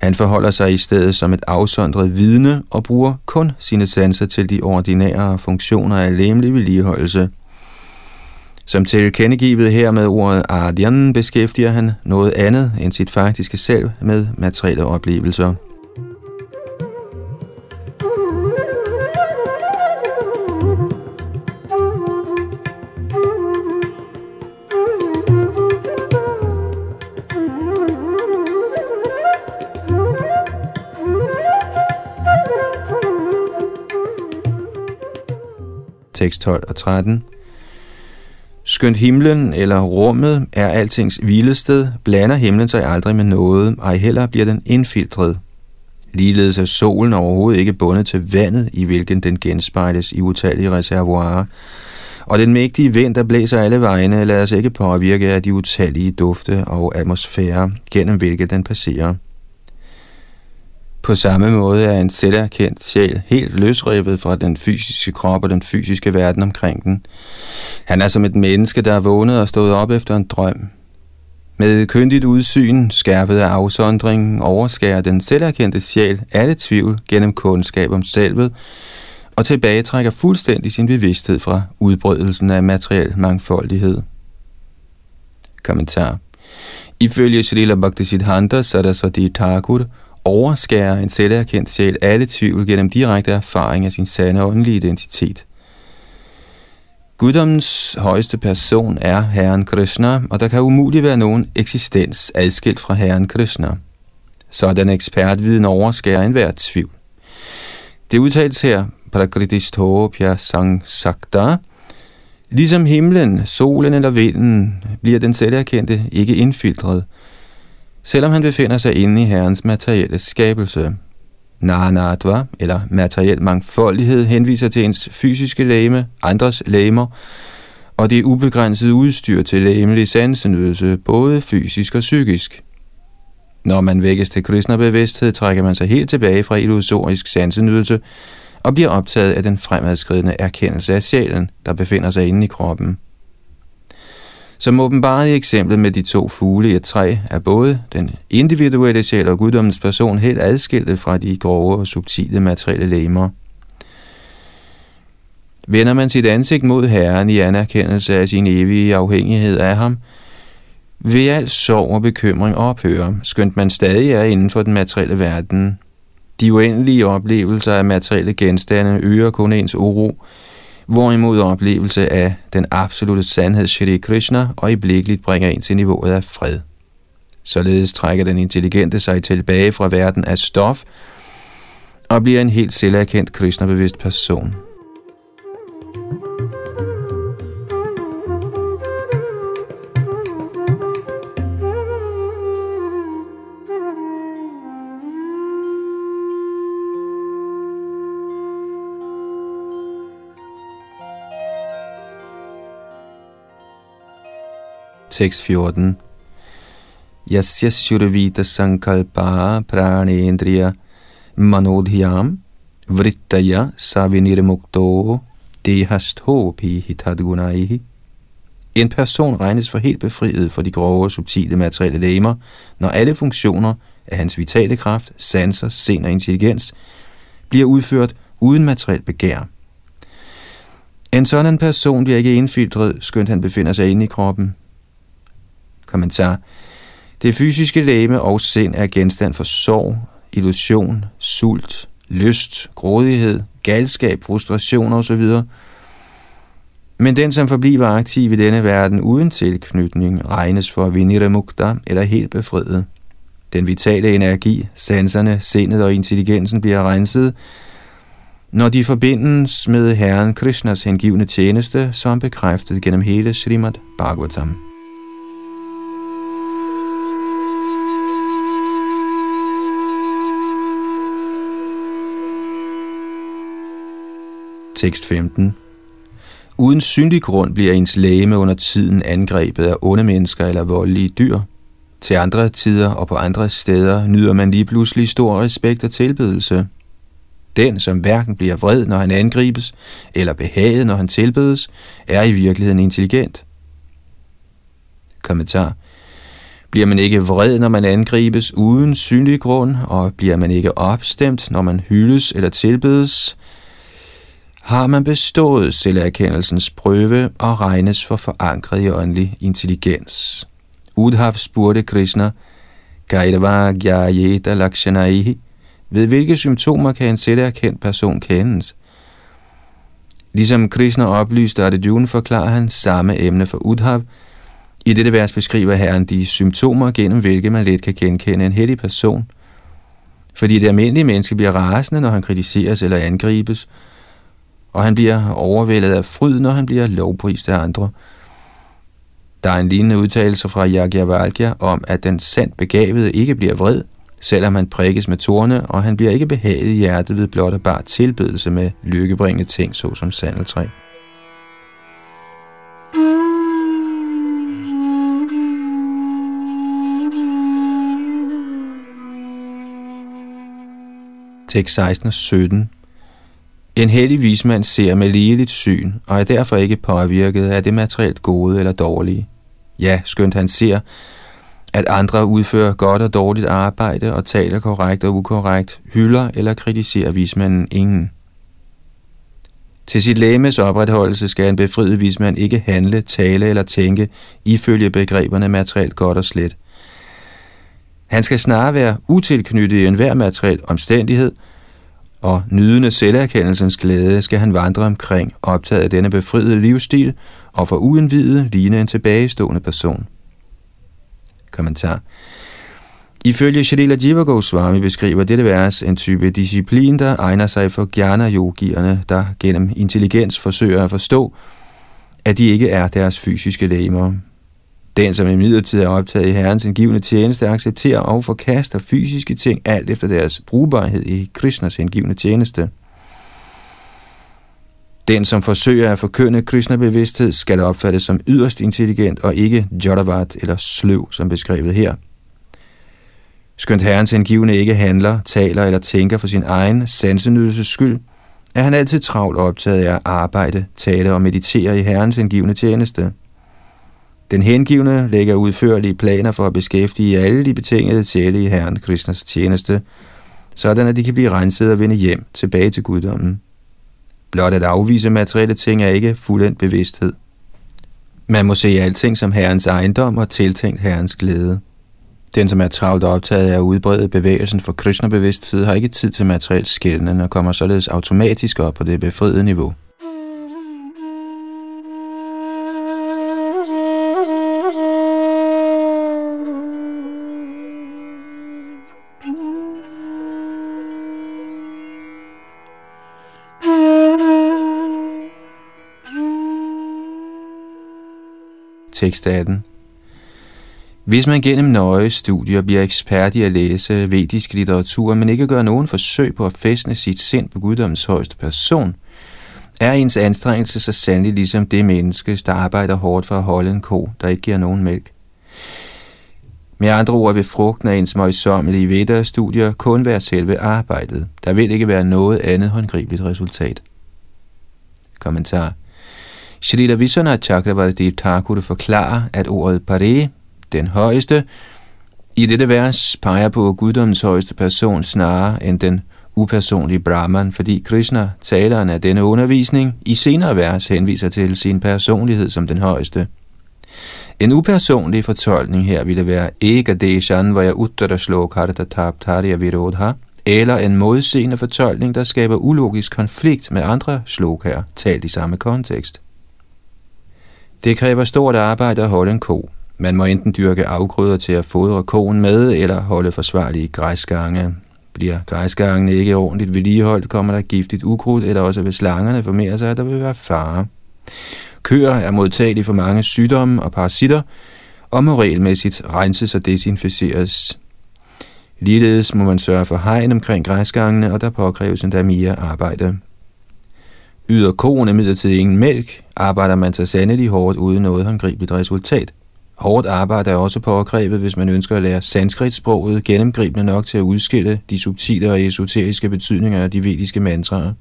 Speaker 1: Han forholder sig i stedet som et afsondret vidne og bruger kun sine sanser til de ordinære funktioner af læmelig vedligeholdelse. Som tilkendegivet her med ordet Ardian beskæftiger han noget andet end sit faktiske selv med materielle oplevelser. Tekst 12 og 13. Skønt himlen eller rummet er altings hvilested, blander himlen sig aldrig med noget, ej heller bliver den indfiltret. Ligeledes er solen overhovedet ikke bundet til vandet, i hvilken den genspejles i utallige reservoirer, og den mægtige vind, der blæser alle vegne, lader sig ikke påvirke af de utallige dufte og atmosfære, gennem hvilke den passerer. På samme måde er en selverkendt sjæl helt løsrevet fra den fysiske krop og den fysiske verden omkring den. Han er som et menneske, der er vågnet og stået op efter en drøm. Med kyndigt udsyn, skærpet af afsondringen, overskærer den selverkendte sjæl alle tvivl gennem kundskab om selvet, og tilbagetrækker fuldstændig sin bevidsthed fra udbrydelsen af materiel mangfoldighed. Kommentar Ifølge Srila Bhaktisiddhanta Saraswati Thakur overskærer en selverkendt sjæl alle tvivl gennem direkte erfaring af sin sande åndelige identitet. Guddommens højeste person er Herren Krishna, og der kan umuligt være nogen eksistens adskilt fra Herren Krishna. Sådan ekspertviden overskærer enhver tvivl. Det udtales her, Prakritistopya Sang Sakta, Ligesom himlen, solen eller vinden, bliver den selverkendte ikke indfiltret, selvom han befinder sig inde i Herrens materielle skabelse. Nanatva, eller materiel mangfoldighed, henviser til ens fysiske læme, andres læmer, og det ubegrænsede udstyr til læmelig sansenydelse, både fysisk og psykisk. Når man vækkes til Krishna-bevidsthed, trækker man sig helt tilbage fra illusorisk sansenydelse og bliver optaget af den fremadskridende erkendelse af sjælen, der befinder sig inde i kroppen. Som åbenbart i eksemplet med de to fugle i et træ, er både den individuelle sjæl og guddommens person helt adskilte fra de grove og subtile materielle lemmer. Vender man sit ansigt mod Herren i anerkendelse af sin evige afhængighed af ham, vil al sorg og bekymring ophøre, skønt man stadig er inden for den materielle verden. De uendelige oplevelser af materielle genstande øger kun ens uro, hvorimod oplevelse af den absolute sandhed Shri Krishna øjeblikkeligt bringer en til niveauet af fred. Således trækker den intelligente sig tilbage fra verden af stof og bliver en helt selverkendt Krishna-bevidst person. Tekst 14. Yasya Shurvita Sankalpa Pranendriya Manodhyam Vrittaya Savinirmukto Dehasthopi Hitadgunaihi en person regnes for helt befriet for de grove, subtile materielle lemmer, når alle funktioner af hans vitale kraft, sanser, sind og intelligens bliver udført uden materielt begær. En sådan person bliver ikke indfiltret, skønt han befinder sig inde i kroppen. Kommentar. Det fysiske læme og sind er genstand for sorg, illusion, sult, lyst, grådighed, galskab, frustration osv., men den, som forbliver aktiv i denne verden uden tilknytning, regnes for viniramukta eller helt befriet. Den vitale energi, sanserne, sindet og intelligensen bliver renset, når de forbindes med Herren Krishnas hengivne tjeneste, som bekræftet gennem hele Srimad Bhagavatam. Tekst 15 Uden syndig grund bliver ens læme under tiden angrebet af onde mennesker eller voldelige dyr. Til andre tider og på andre steder nyder man lige pludselig stor respekt og tilbedelse. Den, som hverken bliver vred, når han angribes, eller behaget, når han tilbedes, er i virkeligheden intelligent. Kommentar. Bliver man ikke vred, når man angribes uden synlig grund, og bliver man ikke opstemt, når man hyldes eller tilbedes, har man bestået selverkendelsens prøve og regnes for forankret i åndelig intelligens. Udhav spurgte Krishna, Gaidava Gyayeta Lakshanaihi, ved hvilke symptomer kan en selverkendt person kendes? Ligesom Krishna oplyste Arjuna, forklarer han samme emne for Udhav. I dette vers beskriver Herren de symptomer, gennem hvilke man let kan genkende en hellig person. Fordi det almindelige menneske bliver rasende, når han kritiseres eller angribes, og han bliver overvældet af fryd, når han bliver lovprist af andre. Der er en lignende udtalelse fra Yagyavalkya om, at den sandt begavede ikke bliver vred, selvom han prikkes med torne, og han bliver ikke behaget i hjertet ved blot at bare tilbedelse med lykkebringende ting, såsom sandeltræ. Tekst 16 og 17 en hellig vismand ser med ligeligt syn, og er derfor ikke påvirket af det materielt gode eller dårlige. Ja, skønt han ser, at andre udfører godt og dårligt arbejde og taler korrekt og ukorrekt, hylder eller kritiserer vismanden ingen. Til sit lægemes opretholdelse skal en befriet vismand ikke handle, tale eller tænke ifølge begreberne materielt godt og slet. Han skal snarere være utilknyttet i enhver materiel omstændighed – og nydende selverkendelsens glæde skal han vandre omkring, optaget af denne befriede livsstil, og for uindvidet ligne en tilbagestående person. Kommentar Ifølge Shalila Jiva Swami beskriver dette vers en type disciplin, der egner sig for gjerne-yogierne, der gennem intelligens forsøger at forstå, at de ikke er deres fysiske lægemer. Den, som i midlertid er optaget i Herrens indgivende tjeneste, accepterer og forkaster fysiske ting alt efter deres brugbarhed i Krishnas indgivende tjeneste. Den, som forsøger at forkynde Krishna-bevidsthed, skal opfattes som yderst intelligent og ikke jodavat eller sløv, som beskrevet her. Skønt herrens indgivende ikke handler, taler eller tænker for sin egen sansenydelses skyld, er han altid travlt optaget af at arbejde, tale og meditere i herrens indgivende tjeneste. Den hengivne lægger udførlige planer for at beskæftige alle de betingede sjæle i Herren Krishnas tjeneste, sådan at de kan blive renset og vende hjem tilbage til guddommen. Blot at afvise materielle ting er ikke fuldendt bevidsthed. Man må se alting som Herrens ejendom og tiltænkt Herrens glæde. Den, som er travlt optaget af at udbrede bevægelsen for Krishna-bevidsthed, har ikke tid til materiel skældende og kommer således automatisk op på det befriede niveau. Tekst 18. Hvis man gennem nøje studier bliver ekspert i at læse vedisk litteratur, men ikke gør nogen forsøg på at fæstne sit sind på guddommens højeste person, er ens anstrengelse så sandelig ligesom det menneske, der arbejder hårdt for at holde en ko, der ikke giver nogen mælk. Med andre ord vil frugten af ens møjsommelige Veda-studier kun være selve arbejdet. Der vil ikke være noget andet håndgribeligt resultat. Kommentar Shrita Vishwanath Chakravarti Thakur forklarer, at ordet Pare, den højeste, i dette vers peger på guddommens højeste person snarere end den upersonlige Brahman, fordi Krishna, taleren af denne undervisning, i senere vers henviser til sin personlighed som den højeste. En upersonlig fortolkning her ville være Ega Deshan Vaya Uttara Shlokarta Taptarya Virodha, eller en modseende fortolkning, der skaber ulogisk konflikt med andre slokaer, talt i samme kontekst. Det kræver stort arbejde at holde en ko. Man må enten dyrke afgrøder til at fodre koen med, eller holde forsvarlige græsgange. Bliver græsgangene ikke ordentligt vedligeholdt, kommer der giftigt ukrudt, eller også vil slangerne formere sig, at der vil være fare. Køer er modtagelige for mange sygdomme og parasitter, og må regelmæssigt renses og desinficeres. Ligeledes må man sørge for hegn omkring græsgangene, og der påkræves endda mere arbejde. Yder koen imidlertid ingen mælk, arbejder man sig sandelig hårdt uden noget håndgribeligt resultat. Hårdt arbejde er også påkrævet, hvis man ønsker at lære sanskrit-sproget gennemgribende nok til at udskille de subtile og esoteriske betydninger af de vediske mantraer.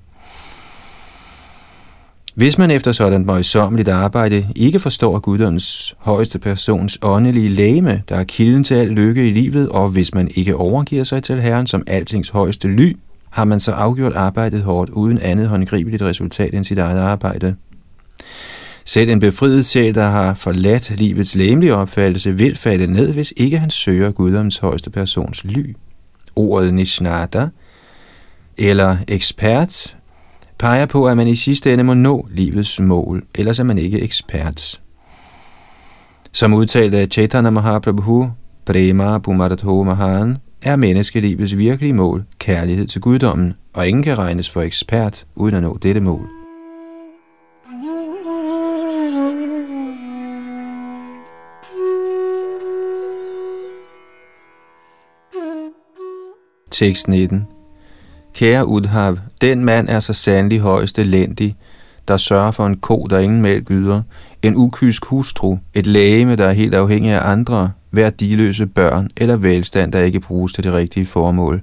Speaker 1: Hvis man efter sådan møjsommeligt arbejde ikke forstår guddoms højeste persons åndelige læme, der er kilden til al lykke i livet, og hvis man ikke overgiver sig til Herren som altings højeste ly, har man så afgjort arbejdet hårdt uden andet håndgribeligt resultat end sit eget arbejde. Selv en befriet sjæl, der har forladt livets læmelige opfattelse, vil falde ned, hvis ikke han søger guddoms højeste persons ly. Ordet nishnata, eller ekspert, peger på, at man i sidste ende må nå livets mål, ellers er man ikke ekspert. Som udtalt af Chaitanya Mahaprabhu, Prema Pumaratho Mahan, er menneskelivets virkelige mål kærlighed til guddommen, og ingen kan regnes for ekspert uden at nå dette mål. Tekst 19 Kære Udhav, den mand er så sandelig højst elendig, der sørger for en ko, der ingen mælk yder, en ukysk hustru, et lægeme, der er helt afhængig af andre, værdiløse børn eller velstand, der ikke bruges til det rigtige formål.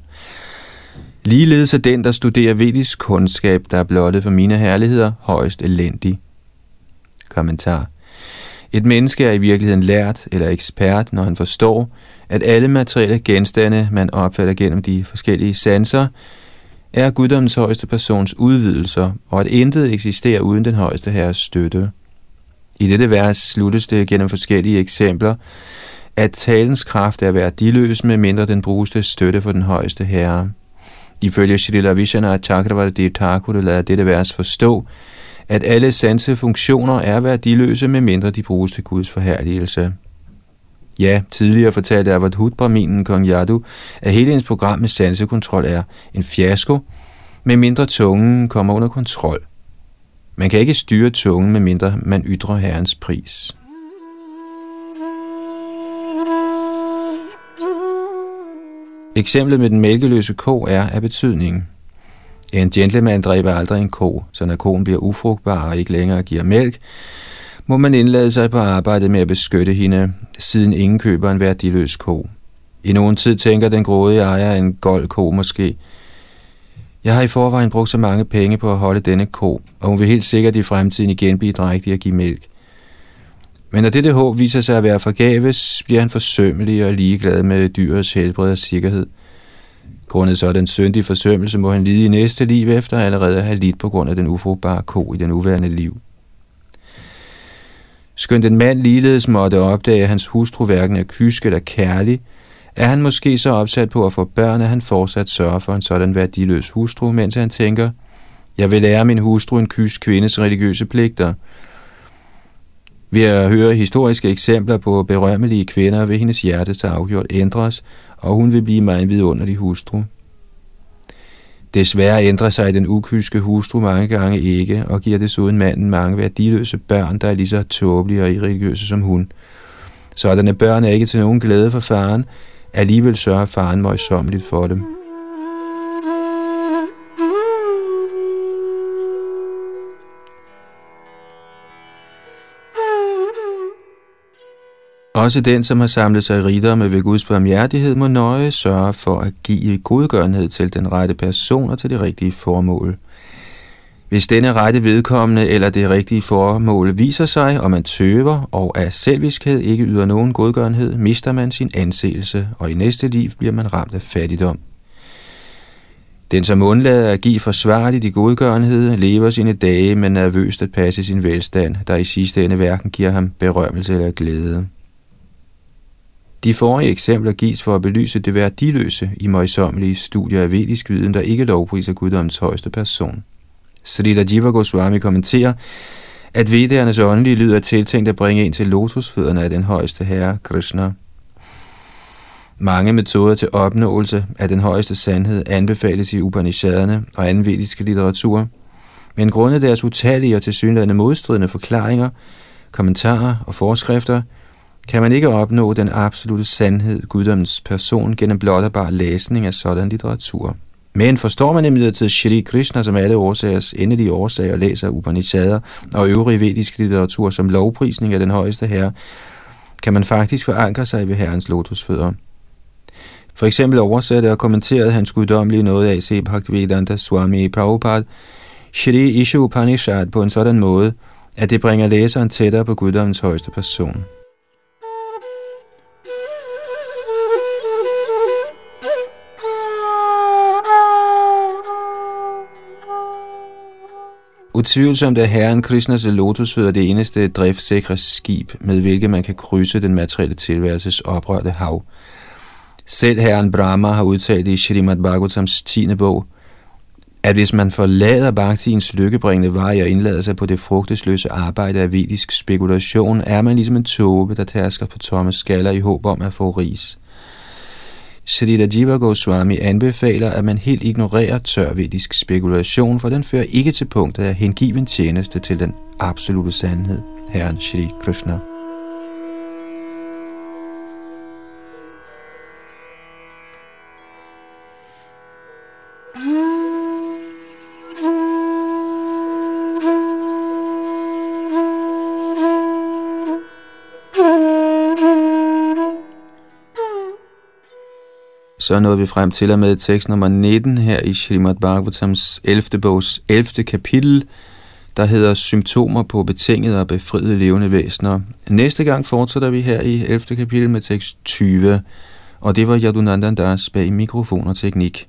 Speaker 1: Ligeledes er den, der studerer vedisk kundskab, der er blottet for mine herligheder, højst elendig. Kommentar. Et menneske er i virkeligheden lært eller ekspert, når han forstår, at alle materielle genstande, man opfatter gennem de forskellige sanser, er guddommens højeste persons udvidelser, og at intet eksisterer uden den højeste herres støtte. I dette vers sluttes det gennem forskellige eksempler, at talens kraft er værdiløs, med mindre den bruges til støtte for den højeste herre. Ifølge Shrila Vishana Chakravarti Thakur lader dette vers forstå, at alle sansefunktioner er værdiløse, med mindre de bruges til Guds forherligelse. Ja, tidligere fortalte Avadhut Brahminen Kong Yadu, at hele hendes program med sansekontrol er en fiasko, med mindre tungen kommer under kontrol. Man kan ikke styre tungen, med mindre man ytrer herrens pris. Eksemplet med den mælkeløse ko er af betydning. En gentleman dræber aldrig en ko, så når koen bliver ufrugtbar og ikke længere giver mælk, må man indlade sig på arbejdet med at beskytte hende, siden ingen køber en værdiløs ko. I nogen tid tænker den grådige ejer en gold ko måske. Jeg har i forvejen brugt så mange penge på at holde denne ko, og hun vil helt sikkert i fremtiden igen blive drægtig at give mælk. Men når dette håb viser sig at være forgæves, bliver han forsømmelig og ligeglad med dyrets helbred og sikkerhed. Grundet så den syndige forsømmelse må han lide i næste liv efter allerede at have lidt på grund af den ufrugtbare ko i den uværende liv. Skønt en mand ligeledes måtte opdage, at hans hustru hverken er kysk eller kærlig, er han måske så opsat på at få børn, at han fortsat sørger for en sådan værdiløs hustru, mens han tænker, jeg vil lære min hustru en kysk kvindes religiøse pligter. Ved at høre historiske eksempler på berømmelige kvinder, vil hendes hjerte til afgjort ændres, og hun vil blive mig en vidunderlig hustru. Desværre ændrer sig den ukyske hustru mange gange ikke, og giver desuden manden mange værdiløse børn, der er lige så tåbelige og irreligiøse som hun. Sådanne børn er ikke til nogen glæde for faren, alligevel sørger faren møjsommeligt for dem. Også den, som har samlet sig rigdomme ved Guds barmhjertighed, må nøje sørge for at give godgørenhed til den rette person og til det rigtige formål. Hvis denne rette vedkommende eller det rigtige formål viser sig, og man tøver og af selviskhed ikke yder nogen godgørenhed, mister man sin anseelse, og i næste liv bliver man ramt af fattigdom. Den, som undlader at give forsvarligt i godgørenhed, lever sine dage med nervøst at passe sin velstand, der i sidste ende hverken giver ham berømmelse eller glæde. De forrige eksempler gives for at belyse det værdiløse i møjsommelige studier af vedisk viden, der ikke lovpriser guddommens højeste person. Srila Jiva Goswami kommenterer, at vedernes åndelige lyd er tiltænkt at bringe ind til lotusfødderne af den højeste herre, Krishna. Mange metoder til opnåelse af den højeste sandhed anbefales i Upanishaderne og anden vediske litteratur, men grundet deres utallige og tilsyneladende modstridende forklaringer, kommentarer og forskrifter, kan man ikke opnå den absolute sandhed, guddommens person, gennem blot og bare læsning af sådan litteratur. Men forstår man imidlertid Shri Krishna som alle årsagers endelige årsager, læser Upanishader og øvrige vediske litteratur som lovprisning af den højeste herre, kan man faktisk forankre sig ved herrens lotusfødder. For eksempel oversatte og kommenterede hans guddommelige noget af C. Bhaktivedanta Swami Prabhupada Shri Ishu Upanishad på en sådan måde, at det bringer læseren tættere på guddommens højeste person. Utvivlsomt er Herren Krishnas lotusfødder det eneste driftsikre skib, med hvilket man kan krydse den materielle tilværelses oprørte hav. Selv Herren Brahma har udtalt i Srimad Bhagavatams 10. bog, at hvis man forlader Bhaktiens lykkebringende vej og indlader sig på det frugtesløse arbejde af vedisk spekulation, er man ligesom en tåbe, der tærsker på tomme skaller i håb om at få ris. Srila Jiva Goswami anbefaler, at man helt ignorerer tørvedisk spekulation, for den fører ikke til punktet af hengiven tjeneste til den absolute sandhed, Herren Shri Krishna. Så nåede vi frem til og med tekst nummer 19 her i Srimad Bhagavatams 11. bogs 11. kapitel, der hedder Symptomer på betingede og befriede levende væsener. Næste gang fortsætter vi her i 11. kapitel med tekst 20, og det var Yadunandandas bag mikrofon og teknik.